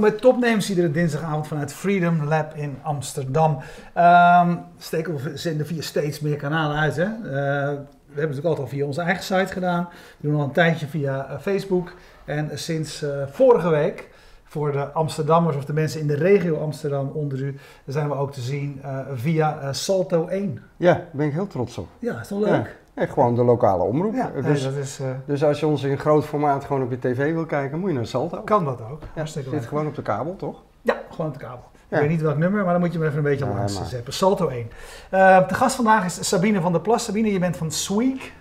Welkom bij Topnames, iedere dinsdagavond vanuit Freedom Lab in Amsterdam. Um, steken we zenden via steeds meer kanalen uit. Hè? Uh, we hebben het natuurlijk altijd al via onze eigen site gedaan. We doen al een tijdje via uh, Facebook. En sinds uh, vorige week, voor de Amsterdammers of de mensen in de regio Amsterdam onder u, zijn we ook te zien via Salto 1. Ja, daar ben ik heel trots op. Ja, is toch leuk? Ja. En gewoon de lokale omroep. Ja, nee, dus, dat is, uh, dus als je ons in groot formaat gewoon op je tv wil kijken, moet je naar Salto. Kan dat ook. Ja, zit leuk. gewoon op de kabel, toch? Ja, gewoon op de kabel. Ja. Ik weet niet welk nummer, maar dan moet je me even een beetje Ja, langs maar. zetten. Salto 1. Uh, de gast vandaag is Sabine van der Plas. Sabine, je bent van Sweek.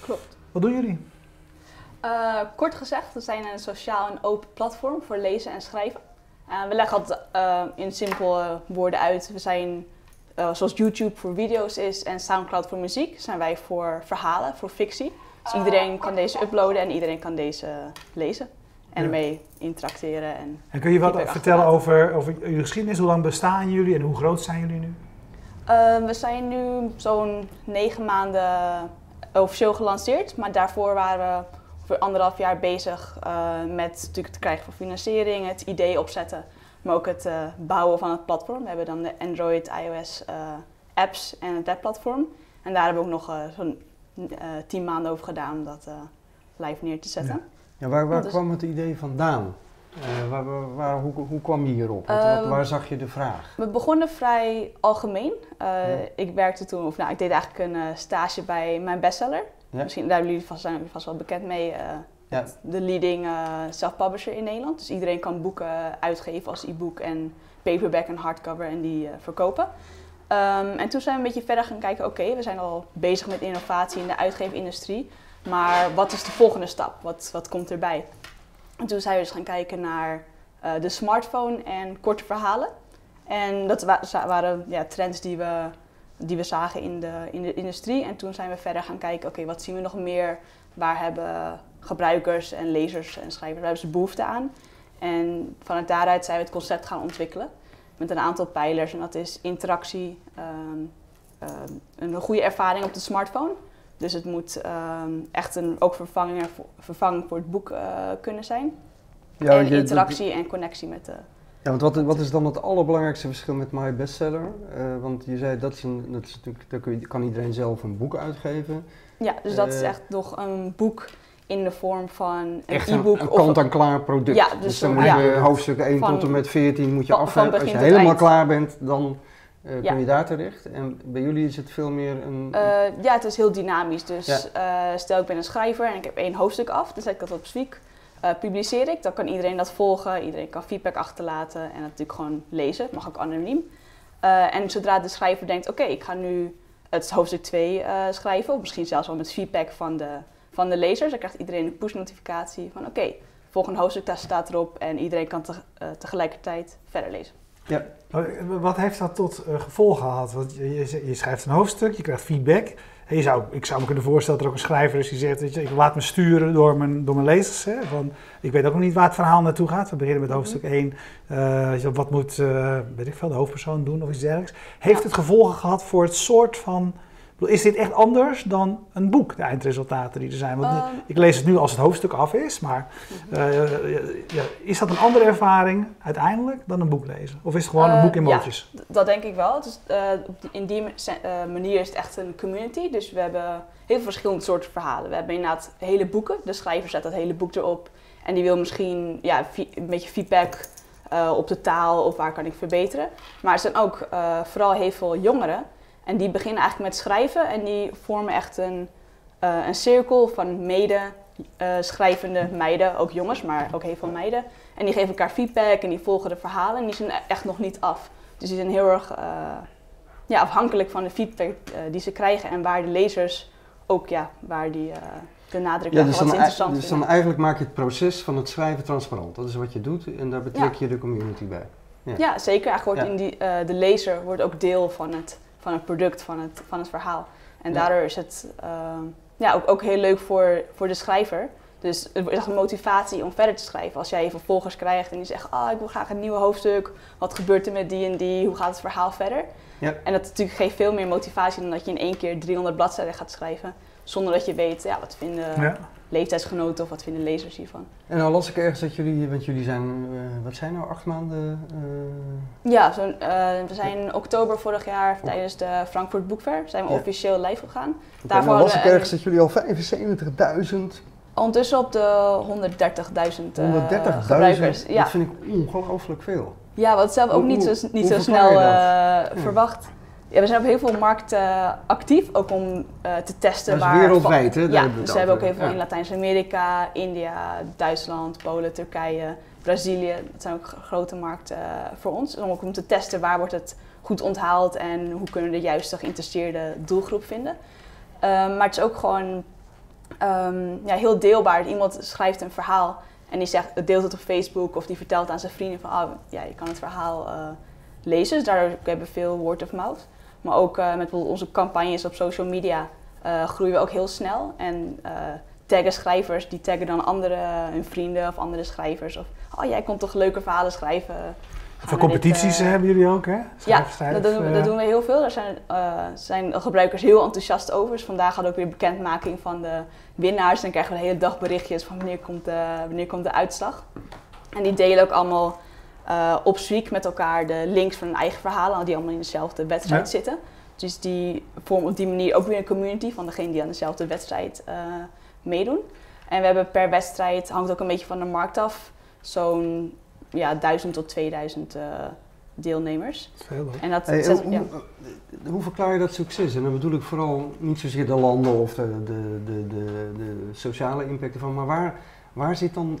Klopt. Wat doen jullie? Uh, kort gezegd, we zijn een sociaal en open platform voor lezen en schrijven. Uh, we leggen het uh, in simpele woorden uit. We zijn, uh, zoals YouTube voor video's is en Soundcloud voor muziek, zijn wij voor verhalen, voor fictie. Dus iedereen kan deze uploaden en iedereen kan deze lezen. En Ja. ermee interacteren. En En kun je wat vertellen over, over jullie geschiedenis? Hoe lang bestaan jullie en hoe groot zijn jullie nu? Uh, we zijn nu zo'n negen maanden officieel gelanceerd, maar daarvoor waren we voor anderhalf jaar bezig uh, met natuurlijk het krijgen van financiering, het idee opzetten, maar ook het uh, bouwen van het platform. We hebben dan de Android, iOS uh, apps en het webplatform. En daar hebben we ook nog zo'n tien maanden over gedaan om dat live neer te zetten. Ja. Ja, waar waar Dus- kwam het idee vandaan? Eh, waar, waar, waar- hoe, hoe kwam je hierop? Wat- Ehm, waar zag je de vraag? We begonnen vrij algemeen. Ja. Ik werkte toen, of nou, ik deed eigenlijk een stage bij mijn bestseller. Ja. Misschien daar hebben jullie vast, zijn jullie vast wel bekend mee. Ja. De leading uh, self-publisher in Nederland. Dus iedereen kan boeken uitgeven als e-book en paperback en hardcover en die uh, verkopen. Um, en toen zijn we een beetje verder gaan kijken. Oké, we zijn al bezig met innovatie in de uitgeefindustrie. Maar wat is de volgende stap? Wat, wat komt erbij? En toen zijn we dus gaan kijken naar uh, de smartphone en korte verhalen. En dat waren ja, trends die we, die we zagen in de, in de industrie. En toen zijn we verder gaan kijken, oké, wat zien we nog meer? Waar hebben gebruikers en lezers en schrijvers, waar hebben ze behoefte aan? En vanuit daaruit zijn we het concept gaan ontwikkelen. Met een aantal pijlers. En dat is interactie, um, um, een goede ervaring op de smartphone. Dus het moet um, echt een ook vervanging, vervanging voor het boek uh, kunnen zijn. Ja, en interactie en connectie met de... Ja, want wat, wat is dan het allerbelangrijkste verschil met My Bestseller? Eh, want je zei dat is, een, dat is natuurlijk, daar kun je, kan iedereen zelf een boek uitgeven. Ja, dus dat is Eh, echt nog een boek in de vorm van een e-book. een kant-en-klaar product. Ja, dus, dus dan moet je hoofdstuk 1 Van- tot en met 14 moet je van- af hebben. Als je helemaal eind. klaar bent, dan Ja. kun je daar terecht. En bij jullie is het veel meer een... Eh, ja, het is heel dynamisch. Dus Ja. eh, stel ik ben een schrijver en ik heb één hoofdstuk af, dan zet ik dat op Sweek. publiceer ik, dan kan iedereen dat volgen, iedereen kan feedback achterlaten en dat natuurlijk gewoon lezen, mag ook anoniem. En zodra de schrijver denkt, oké, ik ga nu het hoofdstuk 2 eh, schrijven, of misschien zelfs wel met feedback van de, van de lezers, dan krijgt iedereen een push notificatie van oké, volgende hoofdstuk daar staat erop en iedereen kan te- eh, tegelijkertijd verder lezen. ja. Wat heeft dat tot uh, gevolg gehad? Want je, je, schrijft een hoofdstuk, je krijgt feedback. En je zou, ik zou me kunnen voorstellen dat er ook een schrijver is die zegt, weet je, ik laat me sturen door mijn, door mijn lezers. Hè, van, ik weet ook nog niet waar het verhaal naartoe gaat. We beginnen met hoofdstuk 1. Uh, wat moet, uh, weet ik veel, de hoofdpersoon doen of iets dergelijks. Heeft Ja. het gevolgen gehad voor het soort van... Is dit echt anders dan een boek, de eindresultaten die er zijn? Want Um, ik lees het nu als het hoofdstuk af is, maar uh, ja, is dat een andere ervaring uiteindelijk dan een boek lezen? Of is het gewoon een Uh, boek in ja. mootjes? D- Dat denk ik wel. Dus, eh, in die eh, manier is het echt een community. Dus we hebben heel veel verschillende soorten verhalen. We hebben inderdaad hele boeken. De schrijver zet dat hele boek erop. En die wil misschien ja, een beetje feedback eh, op de taal of waar kan ik verbeteren. Maar er zijn ook eh, vooral heel veel jongeren. En die beginnen eigenlijk met schrijven. En die vormen echt een, eh, een cirkel van mede eh, schrijvende meiden. Ook jongens, maar ook heel veel meiden. En die geven elkaar feedback en die volgen de verhalen. En die zijn echt nog niet af. Dus die zijn heel erg eh, ja, afhankelijk van de feedback die ze krijgen en waar de lezers ook ja, waar die de nadruk Ja, dus, wat dan, dus dan eigenlijk maak je het proces van het schrijven transparant. Dat is wat je doet en daar betrek Ja. je de community bij. ja. Ja, zeker. Eigenlijk wordt in die, de lezer wordt ook deel van het, van het product, van het, van het verhaal. En Ja. daardoor is het eh, ja, ook, ook heel leuk voor, voor de schrijver. Dus het is echt een motivatie om verder te schrijven. Als jij even volgers krijgt en die zegt, ah, ik wil graag een nieuw hoofdstuk. Wat gebeurt er met die en die? Hoe gaat het verhaal verder? Ja. En dat natuurlijk geeft veel meer motivatie dan dat je in één keer 300 bladzijden gaat schrijven. zonder dat je weet, ja, wat vinden Ja. Leeftijdsgenoten of wat vinden lezers hiervan. En nou las ik ergens dat jullie, want jullie zijn, eh, wat zijn nou, acht maanden? eh, Ja, zo, we zijn in oktober vorig jaar tijdens de Frankfurt Book Fair zijn we Ja. officieel live gegaan. oké, Daarvoor nou las ik ergens dat jullie al 75.000, Ondertussen op de 130.000 eh, 130.000, gebruikers. Ja. dat vind ik ongelooflijk veel. ja, hadden zelf ook niet zo, niet zo snel eh, Ja. verwacht. Ja, we zijn op heel veel markten actief, ook om eh, te testen. Dat is waar wereldwijd, hè? Daar Ja, hebben we dus we hebben ook heel veel Ja. in Latijns-Amerika, India, Duitsland, Polen, Turkije, Brazilië. Dat zijn ook grote markten eh, voor ons. Om ook om te testen waar wordt het goed onthaald en hoe kunnen we de juiste geïnteresseerde doelgroep vinden. Ehm, maar het is ook gewoon ehm, ja, heel deelbaar. Iemand schrijft een verhaal en die zegt, deelt het op Facebook of die vertelt aan zijn vrienden van, oh ja, je kan het verhaal eh, lezen. Dus daardoor hebben we veel word of mouth. Maar ook eh, met bijvoorbeeld onze campagnes op social media eh, groeien we ook heel snel. En eh, taggen schrijvers, die taggen dan andere, hun vrienden of andere schrijvers. Of, oh jij kon toch leuke verhalen schrijven. Gaan Voor competities dit, hebben jullie ook, hè? ja, Schrijf, dat doen, we, dat doen we heel veel. Daar zijn, eh, zijn gebruikers heel enthousiast over. Dus vandaag hadden we ook weer bekendmaking van de winnaars. En dan krijgen we de hele dag berichtjes van wanneer komt de, wanneer komt de uitslag. En die delen ook allemaal eh, op Sweek met elkaar de links van hun eigen verhalen, die allemaal in dezelfde wedstrijd Ja. zitten. Dus die vormen op die manier ook weer een community van degene die aan dezelfde wedstrijd eh, meedoen. En we hebben per wedstrijd, hangt ook een beetje van de markt af, zo'n ja, 1000 tot 2000 eh, deelnemers. dat heel. En dat, Hey, zet- hoe, ja. hoe- hoe verklaar je dat succes? En dan bedoel ik vooral niet zozeer de landen of de, de, de, de, de sociale impact ervan, maar waar, waar zit dan,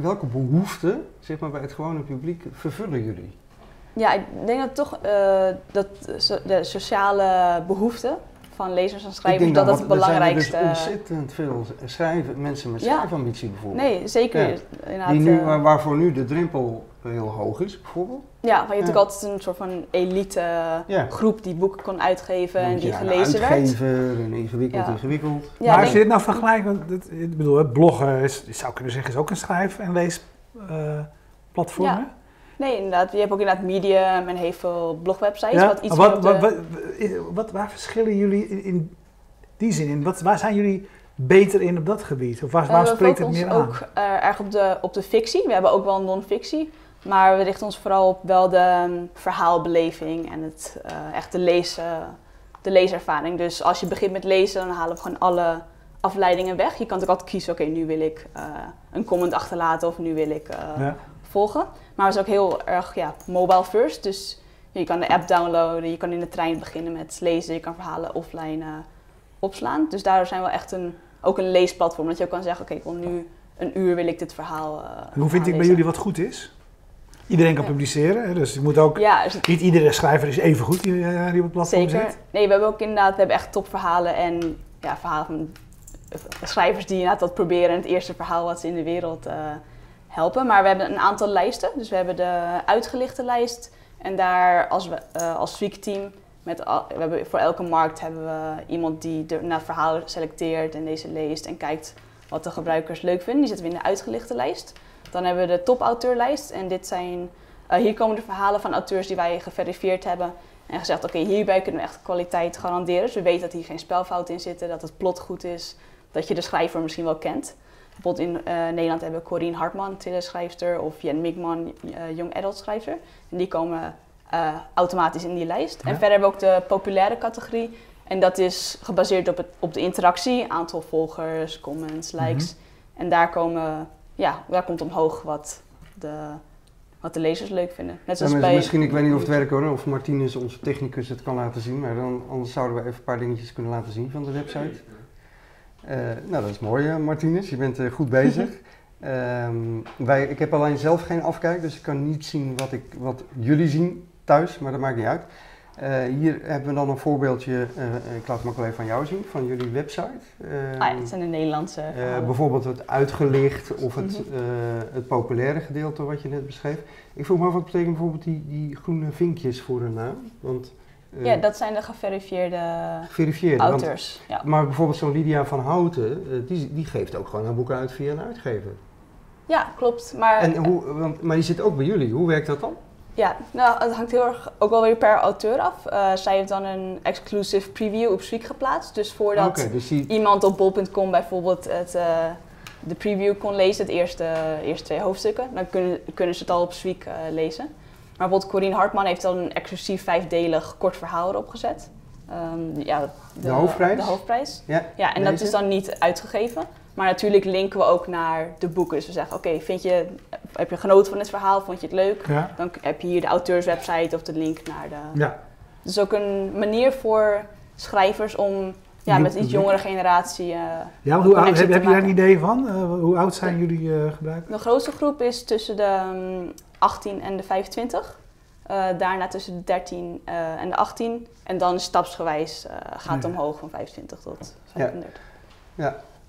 welke behoeften zeg maar, bij het gewone publiek vervullen jullie? Ja, ik denk dat toch eh, dat de sociale behoeften van lezers en schrijvers, dat dat het want er zijn er belangrijkste... dus ontzettend veel schrijven, mensen met Ja. schrijfambitie bijvoorbeeld. nee, zeker. Ja. Die nu, eh, waar- waarvoor nu de drempel heel hoog is, bijvoorbeeld. ja, maar je hebt Ja. natuurlijk altijd een soort van elite Ja. groep die boeken kon uitgeven en die gelezen werd. uitgever en ingewikkeld, Ja. ingewikkeld. Ja, maar als je dit nou vergelijkt, want dit, ik bedoel, bloggen is, je zou kunnen zeggen, is ook een schrijf- en leesplatform. Ja. Nee, inderdaad. Je hebt ook inderdaad Medium en heel veel blogwebsites. Ja? Wat iets wat, de- wat, wat, waar verschillen jullie in, in die zin in? Wat, waar zijn jullie beter in op dat gebied? Of waar, Eh, waar we spreekt het meer ons aan? ook eh, erg op de, op de fictie. We hebben ook wel non-fictie. Maar we richten ons vooral op wel de ehm, verhaalbeleving en het, eh, echt de, lees, eh, de leeservaring. Dus als je begint met lezen, dan halen we gewoon alle afleidingen weg. Je kan ook altijd kiezen, oké, nu wil ik eh, een comment achterlaten of nu wil ik eh, Ja. Volgen. Maar we zijn ook heel erg ja, mobile first. Dus je kan de app downloaden, je kan in de trein beginnen met lezen, je kan verhalen offline eh, opslaan. Dus daardoor zijn we wel echt een, ook een leesplatform. Dat je ook kan zeggen, oké, ik wil nu een uur wil ik dit verhaal En hoe vind ik bij jullie wat goed is? Iedereen kan Ja. publiceren, hè? dus je moet ook, Ja, dus niet iedere schrijver is even goed die, eh, die op het platform zeker. zit. Nee, we hebben ook inderdaad, we hebben echt topverhalen en ja, verhalen van schrijvers die inderdaad dat proberen het eerste verhaal wat ze in de wereld helpen. Maar we hebben een aantal lijsten. Dus we hebben de uitgelichte lijst en daar als we eh, als team met we hebben voor elke markt hebben we iemand die de, naar verhalen selecteert en deze leest en kijkt wat de gebruikers leuk vinden. Die zetten we in de uitgelichte lijst. Dan hebben we de topauteurlijst en dit zijn eh, hier komen de verhalen van auteurs die wij geverifieerd hebben en gezegd, oké, hierbij kunnen we echt kwaliteit garanderen. Dus we weten dat hier geen spelfouten in zitten, dat het plot goed is, dat je de schrijver misschien wel kent. Bijvoorbeeld in eh, Nederland hebben we Corine Hartman, thrillerschrijfster, of Jen Mikman, eh, young adult schrijver. En die komen eh, automatisch in die lijst. En verder hebben we ook de populaire categorie. En dat is gebaseerd op, het, op de interactie, aantal volgers, comments, likes. En daar, komen, ja, daar komt omhoog wat de, wat de lezers leuk vinden. Net zoals bij... Misschien, ik weet niet of het werkt hoor, of Martinez, onze technicus, het kan laten zien. Maar dan, anders zouden we even een paar dingetjes kunnen laten zien van de website. Eh, nou, dat is mooi eh, Martinez, je bent eh, goed bezig. Ehm, wij, ik heb alleen zelf geen afkijk, dus ik kan niet zien wat, ik, wat jullie zien thuis, maar dat maakt niet uit. Hier hebben we dan een voorbeeldje, ik laat wel even van jou zien, van jullie website. Ah het zijn de Nederlandse bijvoorbeeld het uitgelicht of het, Mhm. het populaire gedeelte wat je net beschreef. Ik vroeg me af wat betekent bijvoorbeeld die, die groene vinkjes voor een naam. Want, Ja, dat zijn de geverifieerde geverifieerde. want- auteurs. Ja. maar bijvoorbeeld zo'n Lydia van Houten, eh, die, die geeft ook gewoon haar boeken uit via een uitgever. ja, klopt. Maar En hoe, want, maar die zit ook bij jullie. Hoe werkt dat dan? Ja, nou, het hangt heel erg ook wel weer per auteur af. Uh, zij heeft dan een exclusive preview op Sweek geplaatst. Dus voordat dus die, iemand op bol.com bijvoorbeeld het, eh, de preview kon lezen, het eerste, eerste twee hoofdstukken, dan kunnen, kunnen ze het al op Sweek eh, lezen. Maar bijvoorbeeld Corine Hartman heeft dan een exclusief vijfdelig kort verhaal erop gezet. Ehm, ja, De hoofdprijs? De hoofdprijs. ja, Ja, en dat is dan niet uitgegeven. Maar natuurlijk linken we ook naar de boeken. Dus we zeggen, oké, vind je, heb je genoten van het verhaal? Vond je het leuk? Ja. Dan heb je hier de auteurswebsite of de link naar de... Ja. Dus ook een manier voor schrijvers om ja, met iets jongere generatie... eh, Ja, hoe oud, heb, je daar een idee van? Eh, hoe oud zijn jullie eh gebruikers? De grootste groep is tussen de mm, 18 en de 25. Eh, daarna tussen de 13 eh, en de 18. En dan stapsgewijs eh, gaat het Ja. omhoog van 25 tot Ja. 35.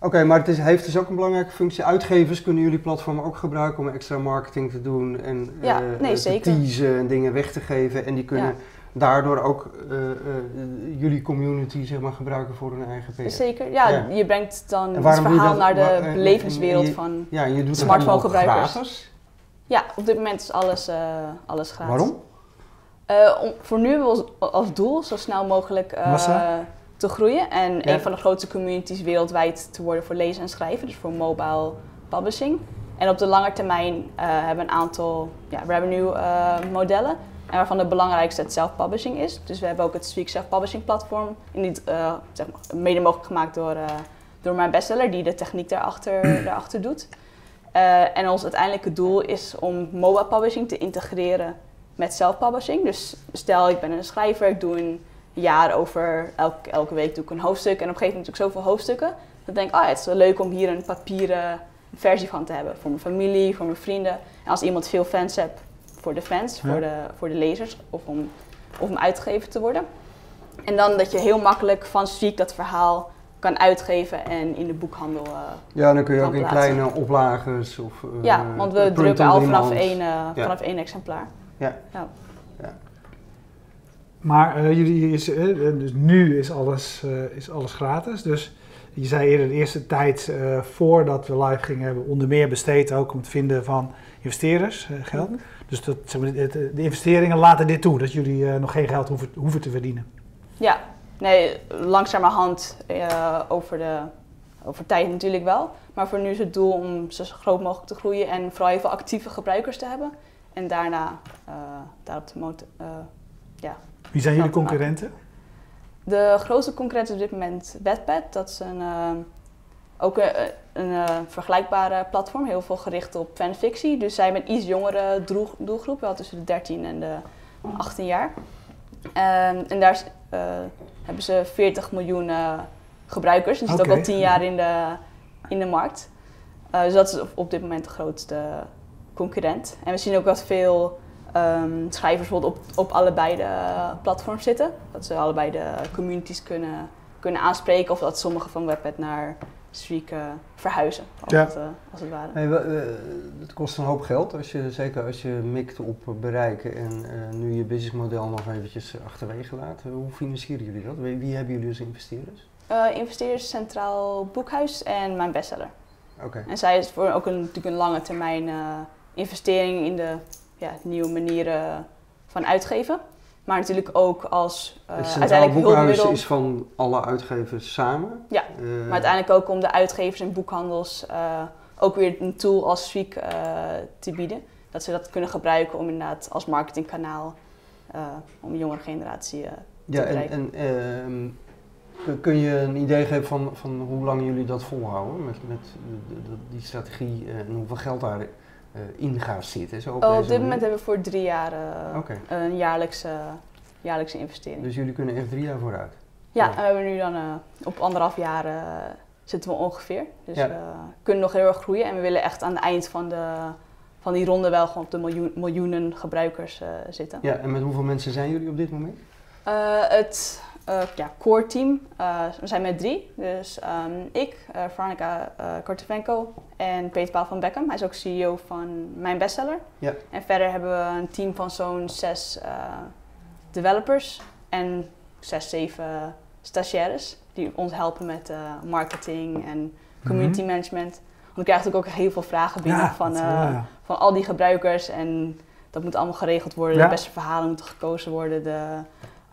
Oké, maar het is, heeft dus ook een belangrijke functie. Uitgevers kunnen jullie platform ook gebruiken om extra marketing te doen en Ja, nee, te teasen en dingen weg te geven. En die kunnen Ja. daardoor ook jullie community zeg maar, gebruiken voor hun eigen PR. Zeker, ja, Ja. je brengt dan het verhaal dat? naar de Waar- en- belevingswereld en je- van... Ja, je doet allemaal gratis. Ja, op dit moment is alles, eh, alles gratis. Waarom? Eh, om, voor nu hebben we als, als doel zo snel mogelijk eh, te groeien. En Ja. een van de grootste communities wereldwijd te worden voor lezen en schrijven. Dus voor mobile publishing. En op de lange termijn hebben we een aantal ja, revenue modellen. En waarvan de belangrijkste het self-publishing is. Dus we hebben ook het Speak Self-Publishing platform. Niet, eh, zeg maar, mede mogelijk gemaakt door, door mijn bestseller, die de techniek daarachter, daarachter doet. Eh, en ons uiteindelijke doel is om mobile publishing te integreren met self-publishing. Dus stel, ik ben een schrijver, ik doe een jaar over, elke, elke week doe ik een hoofdstuk. En op een gegeven moment doe ik zoveel hoofdstukken. Dan denk ik, ah, het is wel leuk om hier een papieren versie van te hebben. Voor mijn familie, voor mijn vrienden. En als iemand veel fans hebt, voor de fans, Ja. voor, de, voor de lezers. Of om, of om uitgegeven te worden. En dan dat je heel makkelijk van Streak dat verhaal kan uitgeven en in de boekhandel. eh, Ja, dan kun je ook in kleine oplages of... eh, ja, want we drukken al vanaf één, eh, Ja. vanaf één exemplaar. Maar eh, jullie is, dus nu is alles, eh, is alles gratis. Dus je zei eerder de eerste tijd eh, voordat we live gingen hebben, onder meer besteed ook om het vinden van investeerders geld. Mhm. Dus dat, maar, de investeringen laten dit toe, dat jullie eh, nog geen geld hoeven, hoeven te verdienen. Ja, nee, langzamerhand uh, over, de, over tijd natuurlijk wel. Maar voor nu is het doel om zo groot mogelijk te groeien en vooral heel veel actieve gebruikers te hebben. En daarna uh, daarop te mot- uh, ja. Wie zijn jullie concurrenten? De grootste concurrent is op dit moment Wattpad. Dat is een, ook een, een vergelijkbare platform, heel veel gericht op fanfictie. Dus zij hebben een iets jongere doelgroep, wel tussen de 13 en de 18 jaar. Um, en daar uh, hebben ze 40 miljoen uh, gebruikers. Die zitten Oké. ook al 10 jaar in de, in de markt. Uh, dus dat is op, op, dit moment de grootste concurrent. En we zien ook dat veel um, schrijvers bijvoorbeeld op, op allebei de platforms zitten. Dat ze allebei de communities kunnen, kunnen aanspreken. Of dat sommige van Webpad naar Uh, verhuizen, als, Ja. het, uh, als het ware. Hey, we- uh, het kost een hoop geld, als je, zeker als je mikt op bereiken en uh, nu je businessmodel nog eventjes achterwege laat. Hoe financieren jullie dat? Wie, wie hebben jullie als investeerders? Uh, investeerders Centraal Boekhuis en mijn bestseller. Oké. En zij is voor ook een, natuurlijk een lange termijn uh, investering in de ja, nieuwe manieren van uitgeven. Maar natuurlijk ook als uh, Het Centraal uiteindelijk Boekhuis is van alle uitgevers samen? Ja, Uh, Maar uiteindelijk ook om de uitgevers en boekhandels uh, ook weer een tool als Sweek uh, te bieden. Dat ze dat kunnen gebruiken om inderdaad als marketingkanaal om de jongere generatie te Ja, en, bereiken. en ehm, kun- je een idee geven van, van hoe lang jullie dat volhouden met, met de- de- die strategie eh, en hoeveel geld daarin in gaat zitten? Zo op, Oh, op dit moment hebben we voor drie jaar Oké. een jaarlijkse, jaarlijkse investering. Dus jullie kunnen echt drie jaar vooruit? Ja, Ja. en we hebben nu dan uh, op anderhalf jaar zitten we ongeveer. Dus Ja. we kunnen nog heel erg groeien en we willen echt aan het eind van, de, van die ronde wel gewoon op de miljoen, miljoenen gebruikers uh, zitten. Ja, en met hoeveel mensen zijn jullie op dit moment? Uh, het uh, ja, core team, uh, we zijn met drie. Dus um, ik, uh, Veronica Kortevenko en Peter Paul van Beckham. Hij is ook CEO van Mijn Bestseller. Ja. En verder hebben we een team van zo'n zes developers en zes, zeven stagiaires. Die ons helpen met marketing en community management. Want ik krijg natuurlijk ook heel veel vragen binnen Ja, van, ja. van al die gebruikers. En dat moet allemaal geregeld worden. De beste verhalen moeten gekozen worden. De,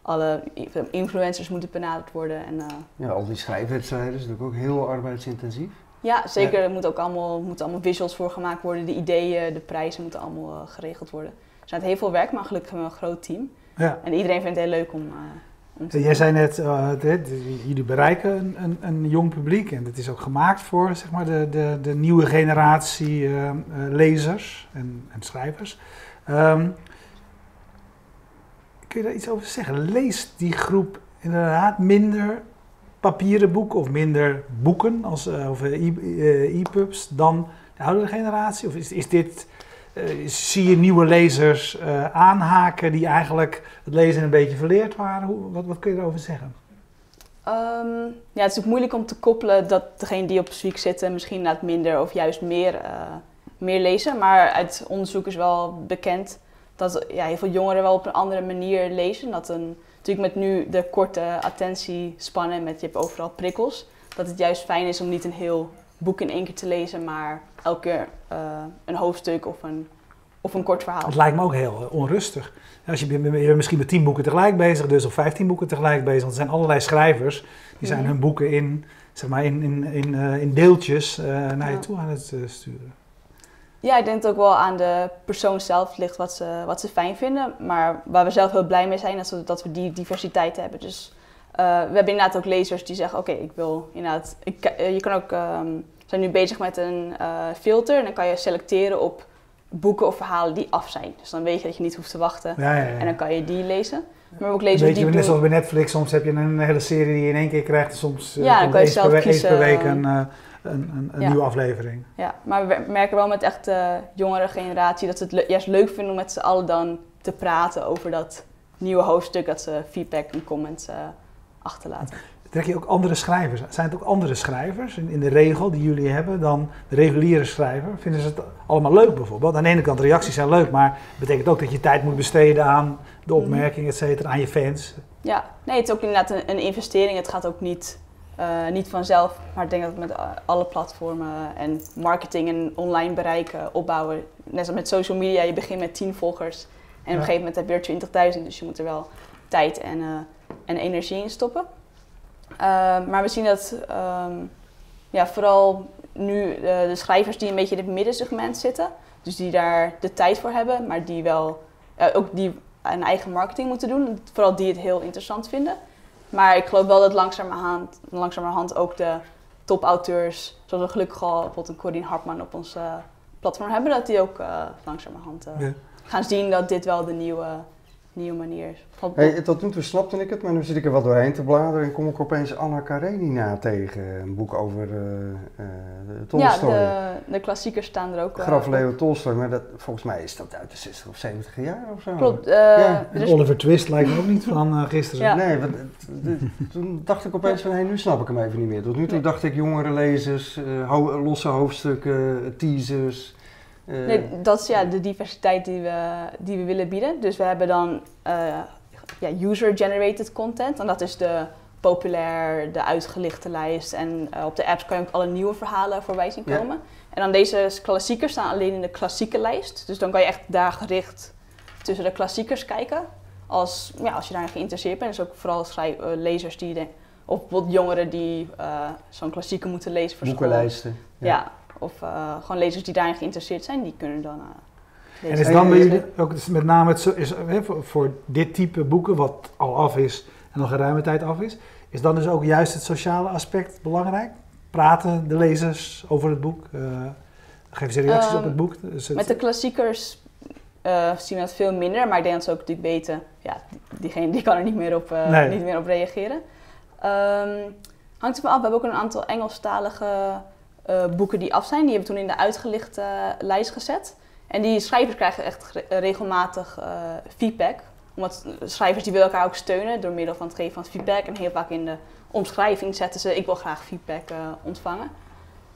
alle influencers moeten benaderd worden. En, eh, Ja, al die schrijfwedstrijden is natuurlijk ook heel arbeidsintensief. ja, zeker. Er moeten ook allemaal, moeten allemaal visuals voor gemaakt worden. De ideeën, de prijzen moeten allemaal eh, geregeld worden. Er zijn heel veel werk, maar gelukkig hebben we een groot team. Ja. En iedereen vindt het heel leuk om, eh, om te Jij zei net, eh, dit, jullie bereiken een, een, een jong publiek en het is ook gemaakt voor zeg maar, de, de, de nieuwe generatie eh, eh, lezers en, en schrijvers. Ehm, kun je daar iets over zeggen? Leest die groep inderdaad minder papieren boeken of minder boeken als, eh, of eh, e- eh, e-pubs dan de oudere generatie? Of is, is dit, zie je nieuwe lezers aanhaken die eigenlijk het lezen een beetje verleerd waren? Wat, wat kun je daarover zeggen? Ehm, ja, het is ook moeilijk om te koppelen dat degene die op Zwiek zitten misschien inderdaad minder of juist meer, meer lezen. Maar uit onderzoek is wel bekend dat ja, heel veel jongeren wel op een andere manier lezen. Dat een, natuurlijk met nu de korte attentiespannen, met je hebt overal prikkels, dat het juist fijn is om niet een heel boek in één keer te lezen, maar elke keer eh, een hoofdstuk of een, of een kort verhaal. Het lijkt me ook heel eh, onrustig. Als je, bent- je bent misschien met tien boeken tegelijk bezig, dus of vijftien boeken tegelijk bezig. Want er zijn allerlei schrijvers die zijn Mhm. hun boeken in, zeg maar in, in, in, eh, in deeltjes naar je toe aan het sturen. Ja, ik denk dat het ook wel aan de persoon zelf ligt wat ze, wat ze fijn vinden. Maar waar we zelf heel blij mee zijn, dat we, dat we die diversiteit hebben. Dus eh, we hebben inderdaad ook lezers die zeggen, oké, ik wil inderdaad... Ik, eh, je kan ook, ehm, we zijn nu bezig met een eh, filter en dan kan je selecteren op boeken of verhalen die af zijn. Dus dan weet je dat je niet hoeft te wachten Ja, ja, ja. en dan kan je die lezen. Maar ook lezers beetje die net doen- zoals bij Netflix, soms heb je een hele serie die je in één keer krijgt. Soms Ja, dan kan je zelf per, per week een, een, een, een Ja. nieuwe aflevering. Ja, maar we merken wel met echt de jongere generatie dat ze het le- juist leuk vinden om met z'n allen dan te praten over dat nieuwe hoofdstuk, dat ze feedback en comments eh, achterlaten. Trek je ook andere schrijvers? Zijn het ook andere schrijvers in, in de regel die jullie hebben dan de reguliere schrijver? Vinden ze het allemaal leuk bijvoorbeeld? Aan de ene kant, reacties zijn leuk, maar het betekent ook dat je tijd moet besteden aan de opmerkingen, et cetera, aan je fans. Ja, nee, het is ook inderdaad een, een investering. Het gaat ook niet, eh, niet vanzelf. Maar ik denk dat met eh, alle platformen en marketing en online bereiken opbouwen. Net als met social media, je begint met 10 volgers. En op een gegeven moment heb je er 20.000. Dus je moet er wel tijd en, eh, en energie in stoppen. Maar we zien dat ehm, ja, vooral nu de schrijvers die een beetje in het middensegment zitten. Dus die daar de tijd voor hebben, maar die wel ook die een eigen marketing moeten doen. Vooral die het heel interessant vinden. Maar ik geloof wel dat langzamerhand, langzamerhand ook de topauteurs, zoals we gelukkig al bijvoorbeeld een Corine Hartman op ons eh, platform hebben, dat die ook eh, langzamerhand eh, Ja. gaan zien dat dit wel de nieuwe, nieuwe manier is. Van- Hey, tot nu toe snapte ik het, maar nu zit ik er wat doorheen te bladeren en kom ik opeens Anna Karenina tegen. Een boek over eh eh ja, Tolstoy. de, de klassiekers staan er ook. eh, Graf. Leo Tolstoy, maar dat, volgens mij is dat uit de 60 of 70 jaar of zo. Klopt. eh, Ja, er En Oliver Twist lijkt me ook niet van gisteren. Ja. Nee, want, toen dacht ik opeens van, hé, nu snap ik hem even niet meer. Tot nu toe Nee. dacht ik jongere lezers, eh, ho- losse hoofdstukken, teasers. Eh, Nee, dat is ja, de diversiteit die we, die we willen bieden. Dus we hebben dan eh, ja, user-generated content. En dat is de populair, de uitgelichte lijst. En eh, op de apps kan je ook alle nieuwe verhalen voorbij zien Ja. komen. En dan deze klassiekers staan alleen in de klassieke lijst. Dus dan kan je echt daar gericht tussen de klassiekers kijken. Als, ja, als je daarin geïnteresseerd bent. Dus ook vooral schrijf, lezers die... De, of bijvoorbeeld jongeren die zo'n klassieker moeten lezen voor school. boekenlijsten. Ja, of eh, gewoon lezers die daarin geïnteresseerd zijn, die kunnen dan. eh, En is dan bij Hey, jullie ook dus met name het, is, hè, voor, voor dit type boeken, wat al af is en al geruime tijd af is, is dan dus ook juist het sociale aspect belangrijk? Praten de lezers over het boek? Eh, geven ze reacties Ehm, op het boek? Dus het- Met de klassiekers eh, zien we dat veel minder, maar ik denk dat ze ook natuurlijk weten, ja, diegene die kan er niet meer op, eh, Nee. niet meer op reageren. Ehm, hangt ervan af, we hebben ook een aantal Engelstalige eh, boeken die af zijn. Die hebben toen in de uitgelichte eh, lijst gezet. En die schrijvers krijgen echt regelmatig eh, feedback. Omdat schrijvers die willen elkaar ook steunen door middel van het geven van feedback. En heel vaak in de omschrijving zetten ze, ik wil graag feedback ontvangen.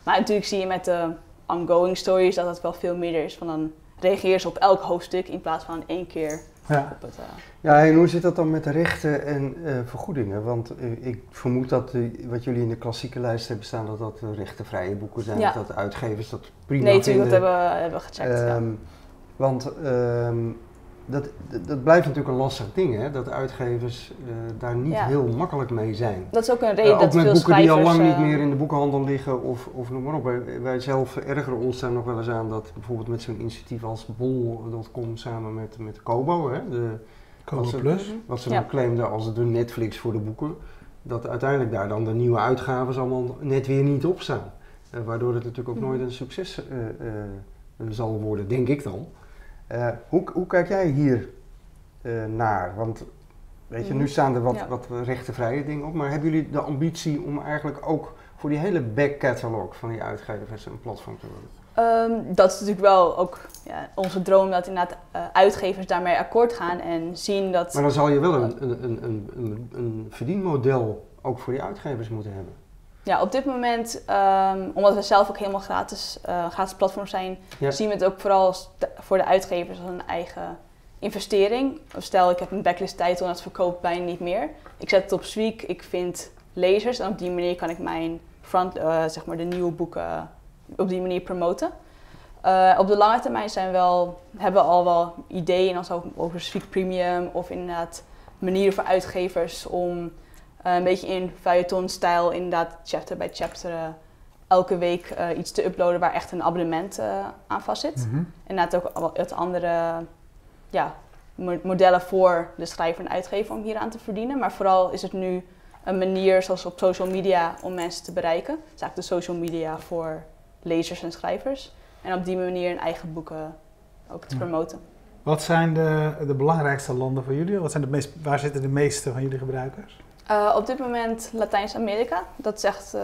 Maar natuurlijk zie je met de ongoing stories dat het wel veel meer is. Van dan reageer ze op elk hoofdstuk in plaats van één keer ja. op het... eh, Ja, en hoe zit dat dan met de rechten en eh, vergoedingen? Want eh, ik vermoed dat wat jullie in de klassieke lijst hebben staan, dat dat rechtenvrije boeken zijn. Ja. dat uitgevers dat prima nee, natuurlijk, dat hebben we, hebben gecheckt. ja. Ehm, Want ehm, dat, dat, dat blijft natuurlijk een lastig ding, hè? dat uitgevers eh, daar niet Ja. heel makkelijk mee zijn. Dat is ook een Eh, reden ook dat met veel boeken die al lang niet eh, meer in de boekhandel liggen of, of noem maar op. Wij, wij zelf ergeren ons daar nog wel eens aan dat bijvoorbeeld met zo'n initiatief als bol.com samen met, met Kobo, hè, de, Kobo Als- Plus. wat ze Ja. dan claimden als de Netflix voor de boeken, dat uiteindelijk daar dan de nieuwe uitgaven allemaal net weer niet op staan. Eh, waardoor het natuurlijk ook Mhm. nooit een succes eh, eh, zal worden, denk ik dan. Eh, hoe, hoe kijk jij hier eh, naar? Want weet je, nu Mhm. staan er wat, Ja. wat rechtenvrije dingen op, maar hebben jullie de ambitie om eigenlijk ook voor die hele back catalog van die uitgevers een platform te worden? Ehm, dat is natuurlijk wel ook ja, onze droom dat inderdaad eh, uitgevers daarmee akkoord gaan en zien dat... Maar dan zal je wel een, een, een, een, een verdienmodel ook voor die uitgevers moeten hebben. Ja, op dit moment, ehm, omdat we zelf ook helemaal gratis, eh, gratis platform zijn, Ja. zien we het ook vooral als voor de uitgevers als een eigen investering. Stel, ik heb een backlist titel en dat verkoopt bijna niet meer. Ik zet het op Sweek, ik vind lezers en op die manier kan ik mijn front, eh, zeg maar de nieuwe boeken op die manier promoten. Eh, op de lange termijn zijn we wel, hebben we al wel ideeën als over, over Sweek Premium of inderdaad manieren voor uitgevers om eh, een beetje in feuilleton-stijl, inderdaad chapter bij chapter, eh, elke week eh, iets te uploaden waar echt een abonnement aan vast zit. Mhm. Inderdaad ook het andere ja, mo- modellen voor de schrijver en uitgever om hier aan te verdienen. Maar vooral is het nu een manier, zoals op social media, om mensen te bereiken. Het is eigenlijk de social media voor lezers en schrijvers. En op die manier hun eigen boeken ook te Ja. promoten. Wat zijn de, de belangrijkste landen voor jullie? Wat zijn de meest, waar zitten de meeste van jullie gebruikers? Eh, op dit moment Latijns-Amerika. Dat echt, eh,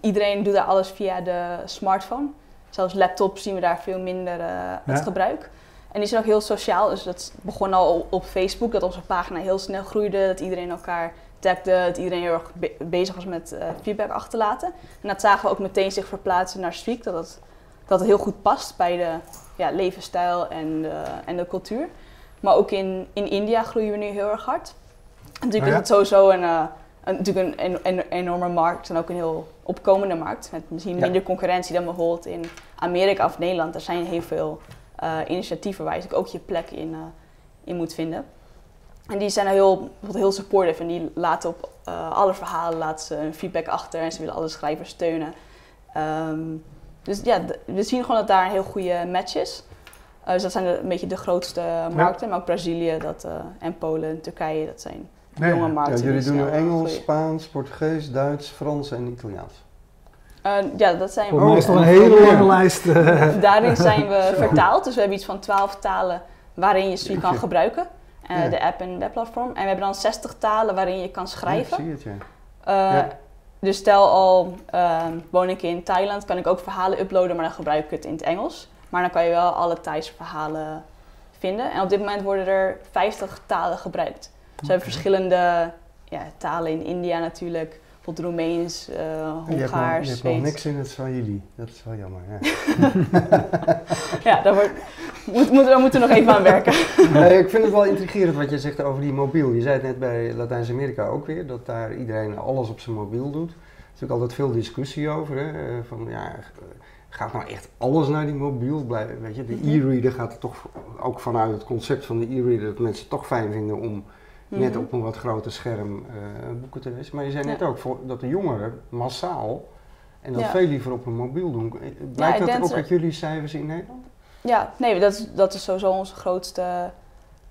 iedereen doet daar alles via de smartphone. Zelfs laptops zien we daar veel minder eh, het gebruik. En die zijn ook heel sociaal. Dus dat begon al op- Facebook, dat onze pagina heel snel groeide. Dat iedereen elkaar tagde, dat iedereen heel erg be- bezig was met feedback achterlaten. En dat zagen we ook meteen zich verplaatsen naar Streak. Dat het, dat het heel goed past bij de ja, levensstijl en de, en de cultuur. Maar ook in, in India groeien we nu heel erg hard. Natuurlijk ja? is het sowieso een, eh, een, natuurlijk een, een, een enorme markt en ook een heel opkomende markt. Met misschien Ja. minder concurrentie dan bijvoorbeeld in Amerika of Nederland. Er zijn heel veel eh, initiatieven waar je ook je plek in, eh, in moet vinden. En die zijn heel, heel supportive en die laten op alle verhalen laten ze een feedback achter en ze willen alle schrijvers steunen. Ehm, dus ja, we zien gewoon dat daar een heel goede match is. Dus dat zijn de, een beetje de grootste markten, maar ook Brazilië dat, en Polen en Turkije, dat zijn Nee, jonge ja. Ja, jullie doen nu Engels, groeien. Spaans, Portugees, Duits, Frans en Italiaans. Eh, ja, dat zijn mij is toch een en- hele ja. lange lijst. eh. Daarin zijn we vertaald, dus we hebben iets van 12 talen waarin je Sweet kan gebruiken. Eh, Ja. De app en webplatform. En we hebben dan 60 talen waarin je kan Ja, schrijven. zie je het, ja. Eh, Ja. Dus stel al ehm, woon ik in Thailand, kan ik ook verhalen uploaden, maar dan gebruik ik het in het Engels. Maar dan kan je wel alle Thaise verhalen vinden. En op dit moment worden er 50 talen gebruikt. We hebben verschillende ja, talen in India natuurlijk. Bijvoorbeeld Roemeens, eh nog, je Hongaars, hebt nog niks in het Swahili. Dat is wel jammer. Ja. Ja, daar, wordt, moet, moet, daar moeten we nog even aan werken. Nee, ik vind het wel intrigerend wat je zegt over die mobiel. Je zei het net bij Latijns-Amerika ook weer, dat daar iedereen alles op zijn mobiel doet. Er is natuurlijk altijd veel discussie over. Hè? eh, Van, ja, gaat nou echt alles naar die mobiel? Weet je, de Mhm. e-reader gaat er toch ook vanuit het concept van de e-reader dat mensen het toch fijn vinden om net Mhm. op een wat groter scherm eh, boeken te lezen. Maar je zei net ook voor, dat de jongeren massaal en dat veel liever op een mobiel doen. Eh, Blijkt dat ook uit jullie cijfers in Nederland? Ja, nee, dat is, dat is sowieso onze grootste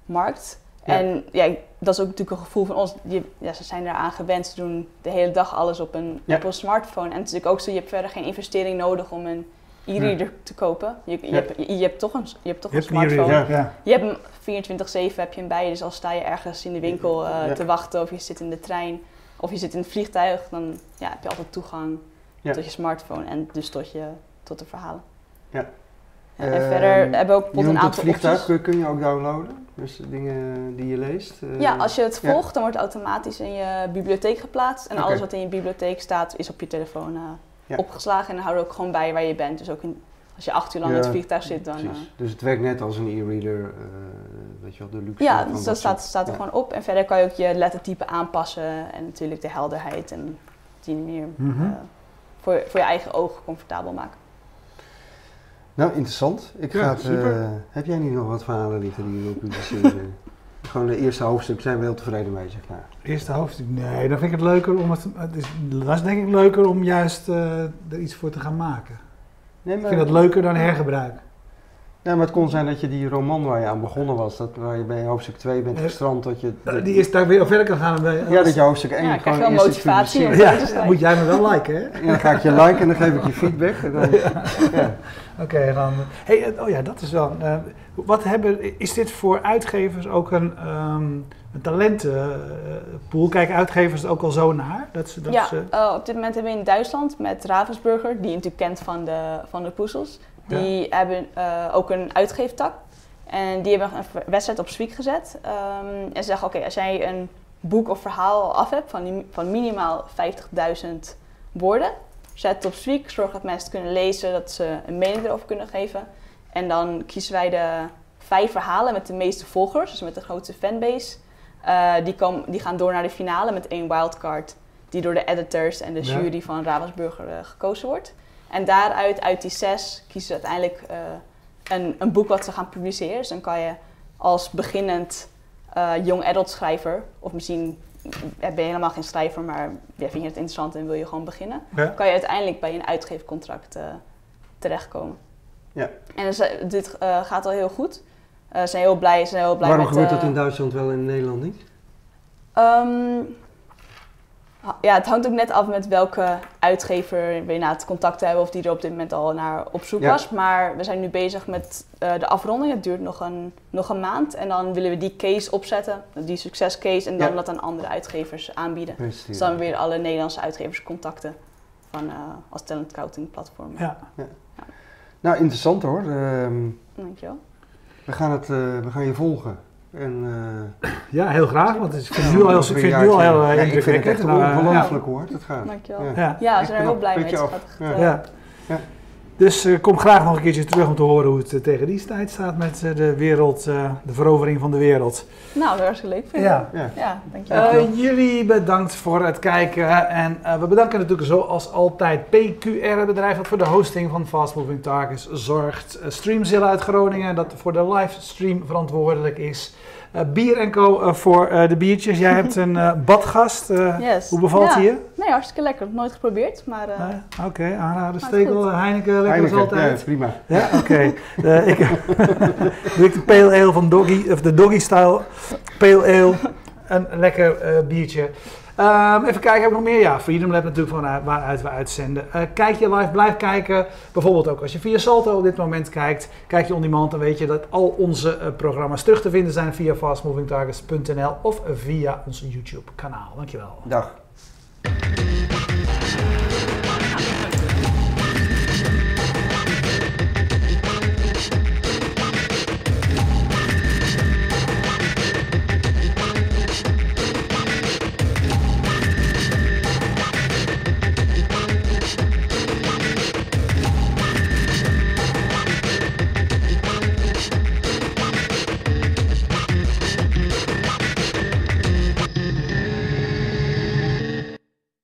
markt. Ja. En ja, dat is ook natuurlijk een gevoel van ons. Je, ja, ze zijn eraan gewend. Ze doen de hele dag alles op een, Ja. op een smartphone. En het is natuurlijk ook zo, je hebt verder geen investering nodig om een e-reader te kopen. Je, je, hebt, je, je hebt toch een, je hebt toch een smartphone. Je hebt hem 24-7 heb je hem bij je. Dus als sta je ergens in de winkel eh, te wachten of je zit in de trein of je zit in het vliegtuig, dan ja, heb je altijd toegang tot je smartphone en dus tot, je, tot de verhalen. Ja. Ja, en Ehm, verder hebben we ook bijvoorbeeld een aantal vliegtuig, opties. kun, je ook downloaden? Dus dingen die je leest? eh, Ja, als je het ja. volgt, dan wordt het automatisch in je bibliotheek geplaatst. En alles wat in je bibliotheek staat, is op je telefoon eh, Ja. opgeslagen. En dan houden we ook gewoon bij waar je bent. Dus ook in, als je acht uur lang Ja, in het vliegtuig zit, dan... Eh, Dus het werkt net als een e-reader, eh, weet je wel, de luxe ja, van dus dat staat, staat er ja. gewoon op. En verder kan je ook je lettertype aanpassen. En natuurlijk de helderheid. En op die manier Mhm. eh, voor, voor je eigen ogen comfortabel maken. Nou, interessant. Ik Ja, ga het, super. eh, heb jij niet nog wat verhalen liggen die je wil publiceren? Gewoon de eerste hoofdstuk zijn we heel tevreden mee, zeg maar. Eerste hoofdstuk. Nee, dan vind ik het leuker om het. het is, dat is denk ik leuker om juist eh, er iets voor te gaan maken. Nee, Ik maar, vind dat leuker dan hergebruik. nee, maar het kon zijn dat je die roman waar je aan begonnen was, dat, waar je bij hoofdstuk 2 bent Eh, gestrand, dat je... Eh, Die is daar weer verder kan gaan. bij- ja, dat je hoofdstuk 1 Ja, ik krijg gewoon wel eerst iets motivatie. Ja, leuk. moet jij me wel liken, hè? En dan ga ik je liken en dan geef ik je feedback. En dan, ja. Oké, dan. Hey, eh, oh ja, dat is wel. eh, wat hebben, is dit voor uitgevers ook een, ehm een talentenpool? Kijken uitgevers er ook al zo naar? Dat ze, dat ja, ze, eh, op dit moment hebben we in Duitsland met Ravensburger, die je natuurlijk kent van de, van de poezels. Die hebben ook een uitgeeftak. En die hebben een wedstrijd op Sweek gezet. Ehm, en ze zeggen, oké, als jij een boek of verhaal al af hebt van, die- van minimaal 50.000 woorden, zet het op zorg dat mensen het kunnen lezen, dat ze een mening erover kunnen geven. En dan kiezen wij de vijf verhalen met de meeste volgers, dus met de grootste fanbase. Eh, die, komen, die gaan door naar de finale met één wildcard, die door de editors en de Ja. jury van Ravensburger eh, gekozen wordt. En daaruit, uit die zes, kiezen ze uiteindelijk eh, een, een boek wat ze gaan publiceren. Dus dan kan je als beginnend young adult schrijver, of misschien ben je helemaal geen schrijver, maar ja, vind je het interessant en wil je gewoon beginnen, Ja. kan je uiteindelijk bij een uitgeefcontract eh, terechtkomen. Ja. En dus, dit eh, gaat al heel goed. Eh, ze zijn heel blij, ze zijn heel blij Waarom met... gebeurt dat in Duitsland wel en in Nederland niet? Ha- ja, het hangt ook net af met welke uitgever we na het contact hebben of die er op dit moment al naar op zoek Ja. was. Maar we zijn nu bezig met eh, de afronding. Het duurt nog een, nog een maand en dan willen we die case opzetten, die succescase, en dan Ja. dat aan andere uitgevers aanbieden. Dus dan weer alle Nederlandse uitgevers contacten van, eh, als talent scouting platform. ja. Nou, interessant hoor. Ehm, Dankjewel. we, gaan het, eh, we gaan je volgen. En, eh, ja, heel graag, want het is- ik vind het nu al heel, ik vind het nu al heel eh, Ja, ik vind het indrukwekkend. echt Nou, eh, ongelooflijk hoe hard het gaat. Dankjewel. Ja. ja. Ja, we Echt zijn er heel blij mee. Ja. eh, Ja. Dus eh, kom graag nog een keertje terug om te horen hoe het eh, tegen die tijd staat met eh, de wereld, eh, de verovering van de wereld. Nou, dat was hartstikke leuk. Vind ik. Ja. Ja. Ja, dankjewel. Eh, jullie bedankt voor het kijken en eh, we bedanken natuurlijk zoals altijd PQR, het bedrijf dat voor de hosting van Fast Moving Targets zorgt. Streamzilla uit Groningen, dat voor de livestream verantwoordelijk is. Eh, Bier Co eh, voor eh, de biertjes. Jij hebt een eh, badgast. eh, Yes. Hoe bevalt Ja. die je? Nee, hartstikke lekker. Nooit geprobeerd, maar eh, Nee? Oké, aanraden. Maar Stekel, goed. Heineken, lekker Heineken, als altijd. ja, prima. Ja, oké. Eh, ik doe ik de pale ale van Doggy, of de Doggy Style Pale Ale. Een lekker eh, biertje. Ehm, even kijken, heb ik nog meer? Ja, Freedom Lab natuurlijk van waar- waaruit we uitzenden. Eh, kijk je live, blijf kijken. Bijvoorbeeld ook als je via Salto op dit moment kijkt. Kijk je on demand, dan weet je dat al onze eh, programma's terug te vinden zijn via fastmovingtargets.nl of via ons YouTube kanaal. Dankjewel. Dag.